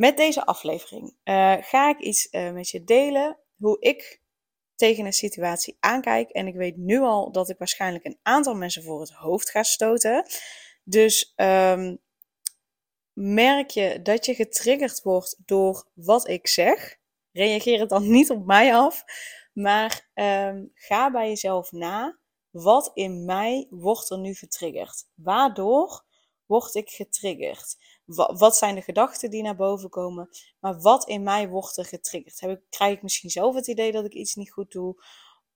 Met deze aflevering uh, ga ik iets uh, met je delen hoe ik tegen een situatie aankijk. En ik weet nu al dat ik waarschijnlijk een aantal mensen voor het hoofd ga stoten. Dus um, merk je dat je getriggerd wordt door wat ik zeg, reageer het dan niet op mij af. Maar um, ga bij jezelf na. Wat in mij wordt er nu getriggerd? Waardoor word ik getriggerd? Wat zijn de gedachten die naar boven komen? Maar wat in mij wordt er getriggerd? Heb ik, krijg ik misschien zelf het idee dat ik iets niet goed doe?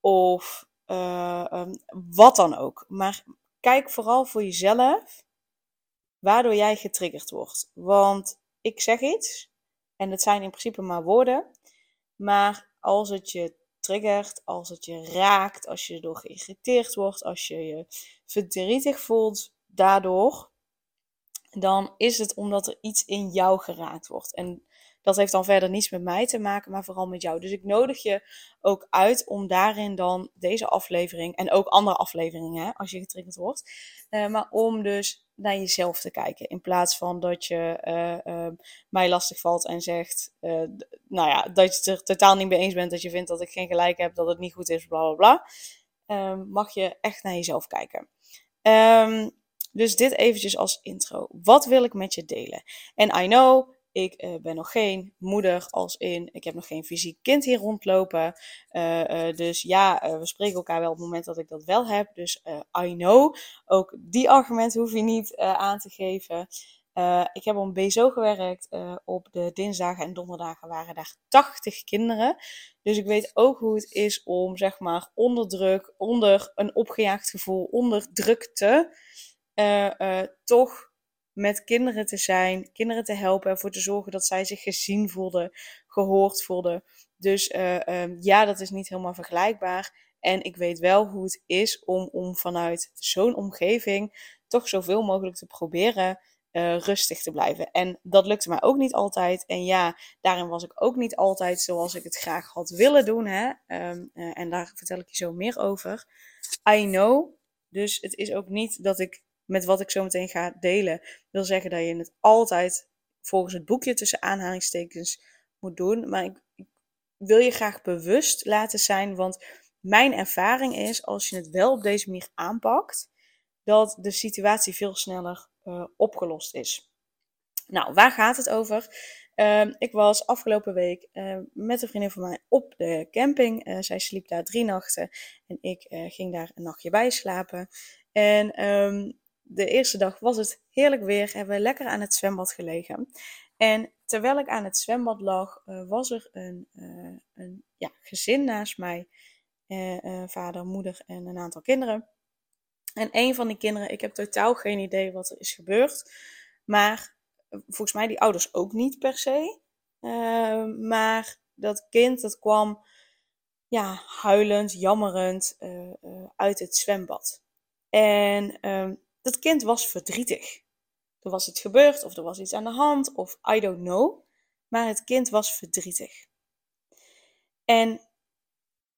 Of uh, um, wat dan ook. Maar kijk vooral voor jezelf waardoor jij getriggerd wordt. Want ik zeg iets en het zijn in principe maar woorden. Maar als het je triggert, als het je raakt, als je erdoor geïrriteerd wordt, als je je verdrietig voelt daardoor, dan is het omdat er iets in jou geraakt wordt. En dat heeft dan verder niets met mij te maken, maar vooral met jou. Dus ik nodig je ook uit om daarin dan deze aflevering en ook andere afleveringen, als je getriggerd wordt, uh, maar om dus naar jezelf te kijken. In plaats van dat je uh, uh, mij lastig valt en zegt, nou ja, dat je het er totaal niet mee eens bent, dat je vindt dat ik geen gelijk heb, dat het niet goed is, bla bla bla. Ehm, mag je echt naar jezelf kijken. Um, dus dit eventjes als intro. Wat wil ik met je delen? En I know, ik uh, ben nog geen moeder, als in, ik heb nog geen fysiek kind hier rondlopen. Uh, uh, dus ja, we spreken elkaar wel op het moment dat ik dat wel heb. Dus I know, ook die argumenten hoef je niet aan te geven. ik heb op een BSO gewerkt. op de dinsdagen en donderdagen waren daar 80 kinderen. Dus ik weet ook hoe het is om, zeg maar, onder druk, onder een opgejaagd gevoel, onder drukte uh, toch met kinderen te zijn, kinderen te helpen, ervoor te zorgen dat zij zich gezien voelden, gehoord voelden. Dus uh, um, ja, dat is niet helemaal vergelijkbaar. En ik weet wel hoe het is om, om vanuit zo'n omgeving toch zoveel mogelijk te proberen rustig te blijven. En dat lukte mij ook niet altijd. En ja, daarin was ik ook niet altijd zoals ik het graag had willen doen. Hè? Uh, en daar vertel ik je zo meer over. I know. Dus het is ook niet dat ik met wat ik zo meteen ga delen, wil zeggen dat je het altijd volgens het boekje tussen aanhalingstekens moet doen. Maar ik, wil je graag bewust laten zijn, want mijn ervaring is, als je het wel op deze manier aanpakt, dat de situatie veel sneller uh, opgelost is. Nou, waar gaat het over? Uh, ik was afgelopen week uh, met een vriendin van mij op de camping. Uh, zij sliep daar drie nachten en ik ging daar een nachtje bij slapen. En um, de eerste dag was het heerlijk weer. Hebben we lekker aan het zwembad gelegen. En terwijl ik aan het zwembad lag, uh, was er een, uh, een ja, gezin naast mij. Uh, vader, moeder en een aantal kinderen. En een van die kinderen, ik heb totaal geen idee wat er is gebeurd. Maar volgens mij die ouders ook niet per se. maar dat kind, dat kwam ja, huilend, jammerend uit het zwembad. En um, dat kind was verdrietig. Er was iets gebeurd of er was iets aan de hand of I don't know. Maar het kind was verdrietig. En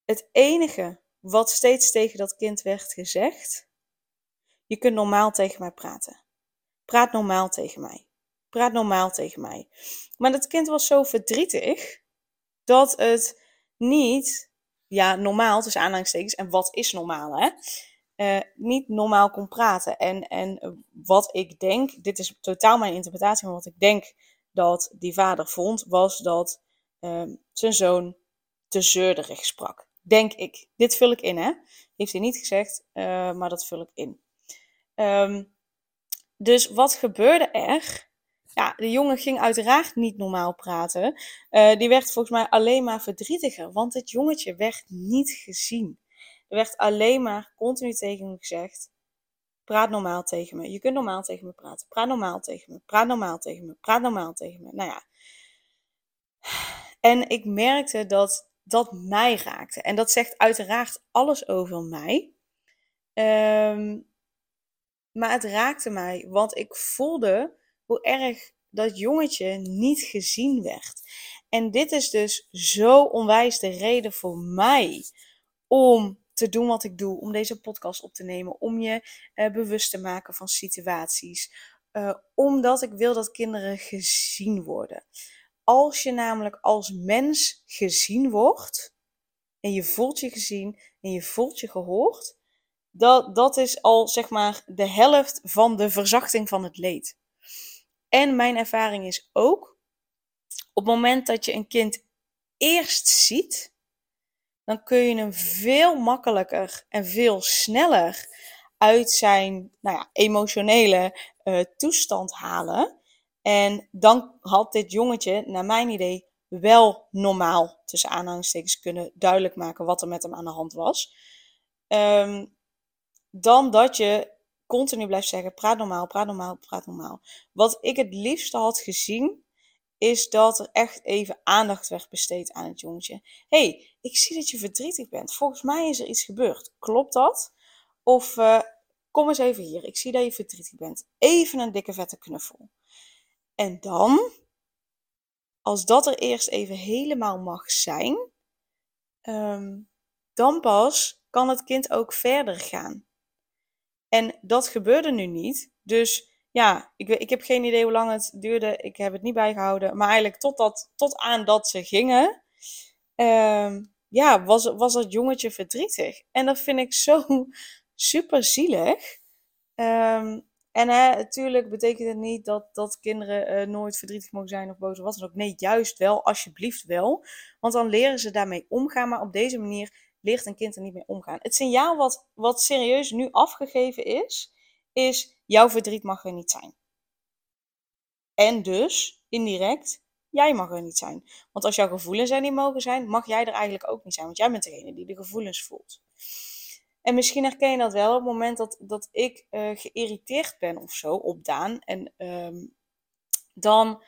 het enige wat steeds tegen dat kind werd gezegd: Je kunt normaal tegen mij praten. Praat normaal tegen mij. Praat normaal tegen mij. Maar dat kind was zo verdrietig dat het niet, ja, normaal tussen aanhalingstekens, en wat is normaal, hè? Uh, niet normaal kon praten. En, en wat ik denk, dit is totaal mijn interpretatie, maar wat ik denk dat die vader vond, was dat uh, zijn zoon te zeurderig sprak. Denk ik. Dit vul ik in, hè? Heeft hij niet gezegd, uh, maar dat vul ik in. Um, dus wat gebeurde er? Ja, de jongen ging uiteraard niet normaal praten. Uh, die werd volgens mij alleen maar verdrietiger, want het jongetje werd niet gezien. Er werd alleen maar continu tegen me gezegd: praat normaal tegen me. Je kunt normaal tegen me praten. Praat normaal tegen me. Praat normaal tegen me. Praat normaal tegen me. Nou ja. En ik merkte dat dat mij raakte. En dat zegt uiteraard alles over mij. Ehm, maar het raakte mij, want ik voelde hoe erg dat jongetje niet gezien werd. En dit is dus zo onwijs de reden voor mij om te doen wat ik doe, om deze podcast op te nemen, om je uh, bewust te maken van situaties. Uh, omdat ik wil dat kinderen gezien worden. Als je namelijk als mens gezien wordt en je voelt je gezien en je voelt je gehoord, dat, dat is al zeg maar de helft van de verzachting van het leed. En mijn ervaring is ook, op het moment dat je een kind eerst ziet, dan kun je hem veel makkelijker en veel sneller uit zijn nou ja, emotionele uh, toestand halen. En dan had dit jongetje, naar mijn idee, wel normaal tussen aanhalingstekens kunnen duidelijk maken wat er met hem aan de hand was. Um, dan dat je continu blijft zeggen: praat normaal, praat normaal, praat normaal. Wat ik het liefste had gezien, is dat er echt even aandacht werd besteed aan het jongetje. hey, ik zie dat je verdrietig bent. Volgens mij is er iets gebeurd. Klopt dat? Of uh, kom eens even hier. Ik zie dat je verdrietig bent. Even een dikke vette knuffel. En dan, als dat er eerst even helemaal mag zijn, um, dan pas kan het kind ook verder gaan. En dat gebeurde nu niet. Dus ja, ik, ik heb geen idee hoe lang het duurde. Ik heb het niet bijgehouden. Maar eigenlijk totdat, tot aan dat ze gingen, uh, ja, was, was dat jongetje verdrietig. En dat vind ik zo super zielig. Um, en hè, natuurlijk betekent het niet dat, dat kinderen uh, nooit verdrietig mogen zijn of boos of wat dan ook. Nee, juist wel, alsjeblieft wel. Want dan leren ze daarmee omgaan. Maar op deze manier leert een kind er niet mee omgaan. Het signaal wat, wat serieus nu afgegeven is, is jouw verdriet mag er niet zijn. En dus, indirect, jij mag er niet zijn. Want als jouw gevoelens er niet mogen zijn, mag jij er eigenlijk ook niet zijn. Want jij bent degene die de gevoelens voelt. En misschien herken je dat wel op het moment dat, dat ik uh, geïrriteerd ben of zo op Daan. En um, dan,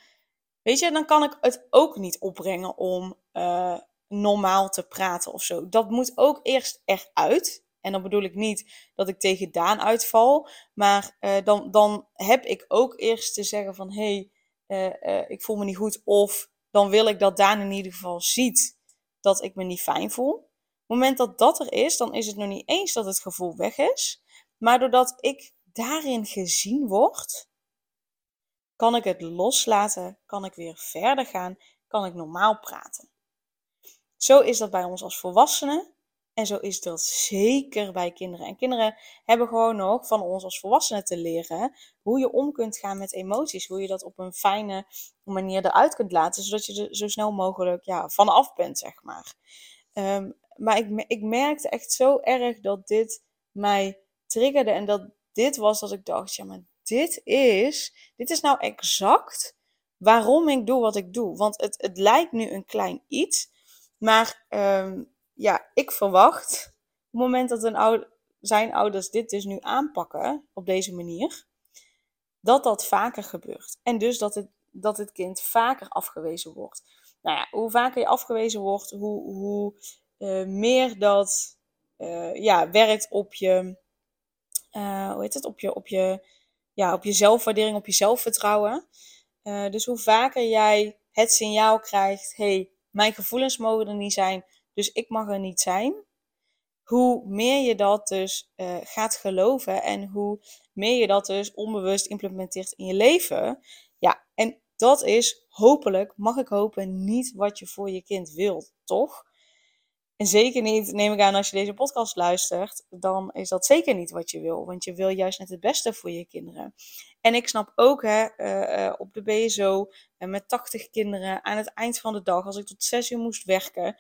weet je, dan kan ik het ook niet opbrengen om uh, normaal te praten of zo. Dat moet ook eerst eruit. En dan bedoel ik niet dat ik tegen Daan uitval. Maar uh, dan, dan heb ik ook eerst te zeggen van... hé, hey, uh, uh, ik voel me niet goed. Of dan wil ik dat Daan in ieder geval ziet dat ik me niet fijn voel. Op het moment dat dat er is, dan is het nog niet eens dat het gevoel weg is. Maar doordat ik daarin gezien word, kan ik het loslaten, kan ik weer verder gaan, kan ik normaal praten. Zo is dat bij ons als volwassenen. En zo is dat zeker bij kinderen. En kinderen hebben gewoon nog van ons als volwassenen te leren hoe je om kunt gaan met emoties. Hoe je dat op een fijne manier eruit kunt laten, zodat je er zo snel mogelijk ja, vanaf bent, zeg maar. Um, maar ik, ik merkte echt zo erg dat dit mij triggerde. En dat dit was dat ik dacht, ja, maar dit is, dit is nou exact waarom ik doe wat ik doe. Want het, het lijkt nu een klein iets. Maar um, ja, ik verwacht op het moment dat een zijn ouders dit dus nu aanpakken op deze manier, dat dat vaker gebeurt. En dus dat het, dat het kind vaker afgewezen wordt. Nou ja, hoe vaker je afgewezen wordt, hoe, hoe uh, meer dat uh, ja, werkt op je, uh, hoe heet het, op je, op je, ja, op je zelfwaardering, op je zelfvertrouwen. dus hoe vaker jij het signaal krijgt, hey, mijn gevoelens mogen er niet zijn, dus ik mag er niet zijn. Hoe meer je dat dus uh, gaat geloven en hoe meer je dat dus onbewust implementeert in je leven. Ja, en dat is hopelijk, mag ik hopen, niet wat je voor je kind wilt, toch? En zeker niet, neem ik aan, als je deze podcast luistert, dan is dat zeker niet wat je wil. Want je wil juist net het beste voor je kinderen. En ik snap ook, hè, uh, uh, op de BSO, met 80 kinderen, aan het eind van de dag, als ik tot 6 uur moest werken.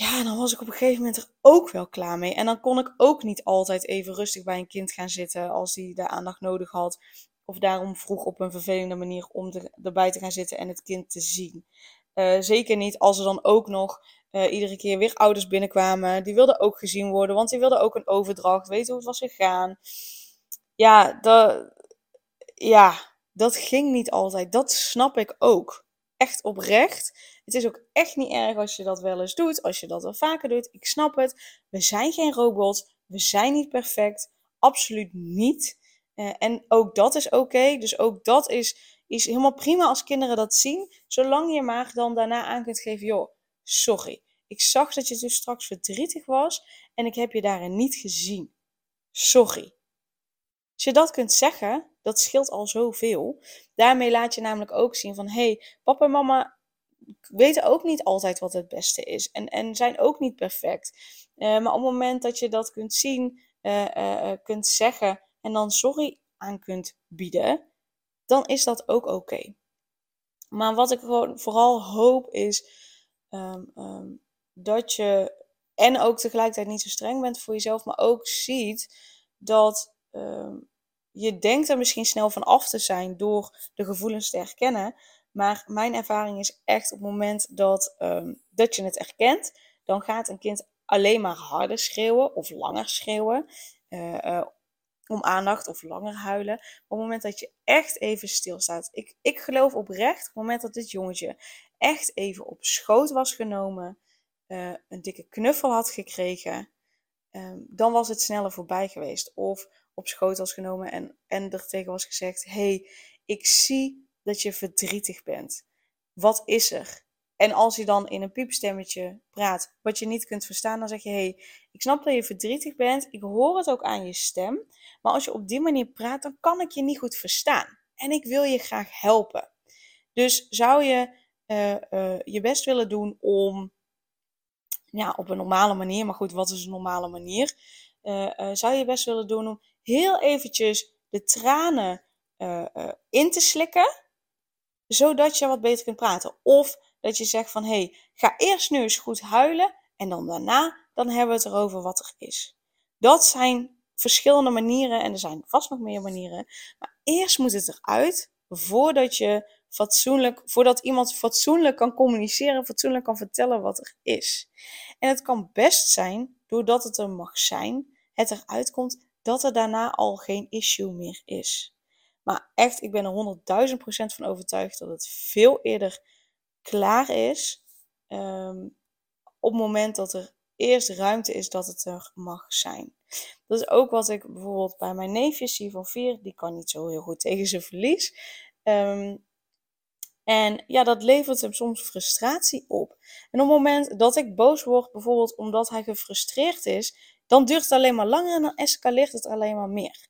Ja, dan was ik op een gegeven moment er ook wel klaar mee. En dan kon ik ook niet altijd even rustig bij een kind gaan zitten als die de aandacht nodig had. Of daarom vroeg op een vervelende manier om er, erbij te gaan zitten en het kind te zien. zeker niet als er dan ook nog uh, iedere keer weer ouders binnenkwamen. Die wilden ook gezien worden, want die wilden ook een overdracht, weten hoe het was gegaan. Ja, dat, ja, dat ging niet altijd. Dat snap ik ook. echt oprecht. Het is ook echt niet erg als je dat wel eens doet, als je dat wel vaker doet. Ik snap het. We zijn geen robots. We zijn niet perfect. Absoluut niet. Uh, en ook dat is oké. Dus ook dat is, is helemaal prima als kinderen dat zien. Zolang je maar dan daarna aan kunt geven, joh, sorry. Ik zag dat je dus straks verdrietig was en ik heb je daarin niet gezien. Sorry. Als je dat kunt zeggen, dat scheelt al zoveel. Daarmee laat je namelijk ook zien van, hé, hey, papa en mama weten ook niet altijd wat het beste is. En, en zijn ook niet perfect. Uh, maar op het moment dat je dat kunt zien, uh, uh, kunt zeggen en dan sorry aan kunt bieden, dan is dat ook oké. Maar wat ik gewoon vooral hoop is um, um, dat je en ook tegelijkertijd niet zo streng bent voor jezelf, maar ook ziet dat um, je denkt er misschien snel van af te zijn door de gevoelens te herkennen. Maar mijn ervaring is echt op het moment dat, um, dat je het erkent, dan gaat een kind alleen maar harder schreeuwen of langer schreeuwen. Uh, uh, om aandacht of langer huilen. op het moment dat je echt even stilstaat. Ik, ik geloof oprecht, op het moment dat dit jongetje echt even op schoot was genomen, uh, een dikke knuffel had gekregen, um, dan was het sneller voorbij geweest. Of op schoot was genomen en, en er tegen was gezegd: hey, ik zie dat je verdrietig bent. Wat is er? En als je dan in een piepstemmetje praat, wat je niet kunt verstaan, dan zeg je: hey, ik snap dat je verdrietig bent. Ik hoor het ook aan je stem. Maar als je op die manier praat, dan kan ik je niet goed verstaan. En ik wil je graag helpen. Dus zou je uh, uh, je best willen doen om ja, op een normale manier, maar goed, wat is een normale manier? Uh, zou je best willen doen om heel eventjes de tranen in te slikken, zodat je wat beter kunt praten. Of dat je zegt van, hé, hey, ga eerst nu eens goed huilen en dan daarna, dan hebben we het erover wat er is. Dat zijn verschillende manieren en er zijn vast nog meer manieren. Maar eerst moet het eruit voordat je fatsoenlijk, voordat iemand fatsoenlijk kan communiceren, fatsoenlijk kan vertellen wat er is. En het kan best zijn, doordat het er mag zijn, het eruit komt dat er daarna al geen issue meer is. Maar echt, ik ben er honderdduizend procent van overtuigd dat het veel eerder klaar is. Um, op het moment dat er eerst ruimte is dat het er mag zijn. Dat is ook wat ik bijvoorbeeld bij mijn neefjes zie van vier. Die kan niet zo heel goed tegen zijn verlies. Um, en ja, dat levert hem soms frustratie op. En op het moment dat ik boos word, bijvoorbeeld omdat hij gefrustreerd is, dan duurt het alleen maar langer en dan escaleert het alleen maar meer.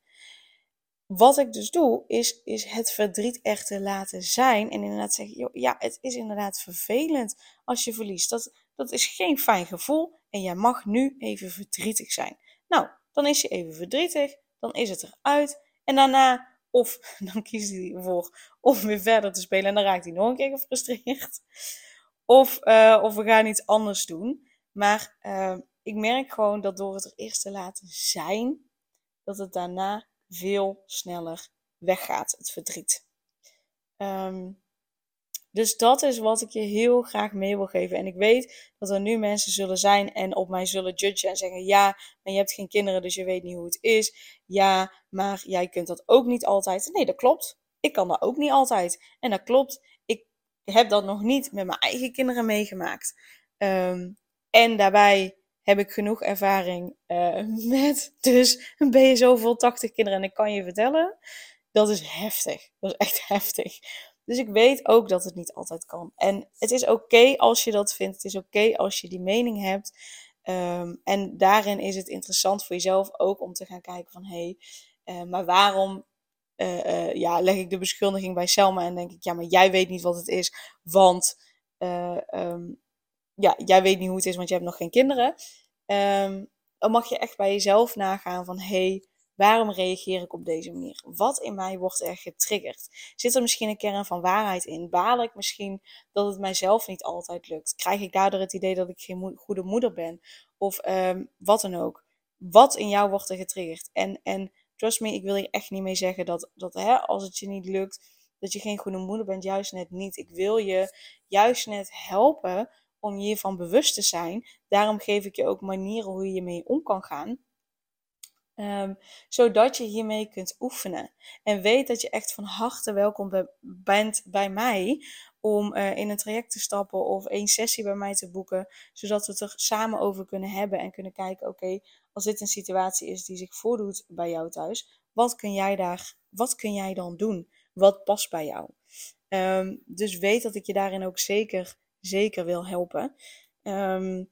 Wat ik dus doe, is, is het verdriet echt te laten zijn. En inderdaad zeggen, joh, ja, het is inderdaad vervelend als je verliest. Dat, dat is geen fijn gevoel en jij mag nu even verdrietig zijn. Nou, dan is je even verdrietig, dan is het eruit. En daarna of dan kiest hij ervoor om weer verder te spelen en dan raakt hij nog een keer gefrustreerd. Of, uh, of we gaan iets anders doen. Maar uh, ik merk gewoon dat door het er eerst te laten zijn, dat het daarna veel sneller weggaat, het verdriet. Um, dus dat is wat ik je heel graag mee wil geven. En ik weet dat er nu mensen zullen zijn en op mij zullen judgen en zeggen: Ja, maar je hebt geen kinderen, dus je weet niet hoe het is. Ja, maar jij kunt dat ook niet altijd. Nee, dat klopt. Ik kan dat ook niet altijd. En dat klopt. Ik heb dat nog niet met mijn eigen kinderen meegemaakt. Um, en daarbij heb ik genoeg ervaring uh, met dus een BSO vol 80 kinderen. En ik kan je vertellen, dat is heftig. Dat is echt heftig. Dus ik weet ook dat het niet altijd kan. En het is oké als je dat vindt. Het is oké als je die mening hebt. Um, en daarin is het interessant voor jezelf ook om te gaan kijken van hé, hey, uh, maar waarom uh, ja, leg ik de beschuldiging bij Selma en denk ik ja, maar jij weet niet wat het is, want um, ja, jij weet niet hoe het is, want je hebt nog geen kinderen. Um, dan mag je echt bij jezelf nagaan van hey, Waarom reageer ik op deze manier? Wat in mij wordt er getriggerd? Zit er misschien een kern van waarheid in? Baal ik misschien dat het mijzelf niet altijd lukt? Krijg ik daardoor het idee dat ik geen goede moeder ben? Of um, wat dan ook. Wat in jou wordt er getriggerd? En, en trust me, ik wil hier echt niet mee zeggen dat, dat hè, als het je niet lukt, dat je geen goede moeder bent. Juist net niet. Ik wil je juist net helpen om je hiervan bewust te zijn. Daarom geef ik je ook manieren hoe je mee om kan gaan. Ehm, zodat je hiermee kunt oefenen. En weet dat je echt van harte welkom bent bij mij om uh, in een traject te stappen of één sessie bij mij te boeken, zodat we het er samen over kunnen hebben en kunnen kijken, oké, als dit een situatie is die zich voordoet bij jou thuis, wat kun jij daar, wat kun jij dan doen? Wat past bij jou? Um, dus weet dat ik je daarin ook zeker, zeker wil helpen. Um,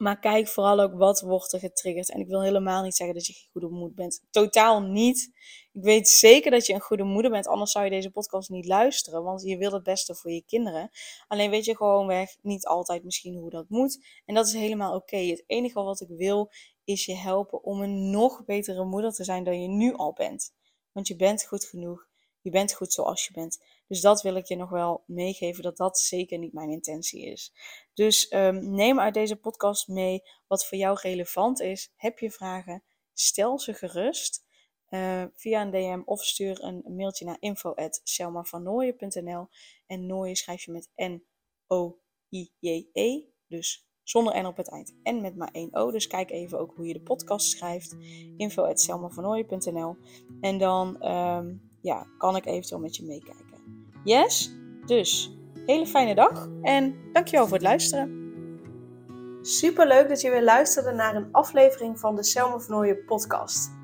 maar kijk vooral ook wat wordt er getriggerd. En ik wil helemaal niet zeggen dat je geen goede moeder bent. Totaal niet. Ik weet zeker dat je een goede moeder bent. Anders zou je deze podcast niet luisteren. Want je wil het beste voor je kinderen. Alleen weet je gewoonweg niet altijd misschien hoe dat moet. En dat is helemaal oké. Het enige wat ik wil is je helpen om een nog betere moeder te zijn dan je nu al bent. Want je bent goed genoeg. Je bent goed zoals je bent. Dus dat wil ik je nog wel meegeven, dat dat zeker niet mijn intentie is. Dus um, neem uit deze podcast mee wat voor jou relevant is. Heb je vragen? Stel ze gerust uh, via een DM of stuur een mailtje naar info.selmavannooien.nl En Nooien schrijf je met N-O-I-J-E, dus zonder N op het eind en met maar één O. Dus kijk even ook hoe je de podcast schrijft. info.selmavannooien.nl En dan um, ja, kan ik eventueel met je meekijken. Yes? Dus, hele fijne dag en dankjewel voor het luisteren. Super leuk dat je weer luisterde naar een aflevering van de Selma Vernooien podcast.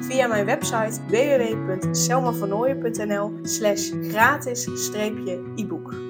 via mijn website www.selmavernooien.nl slash gratis-e-book.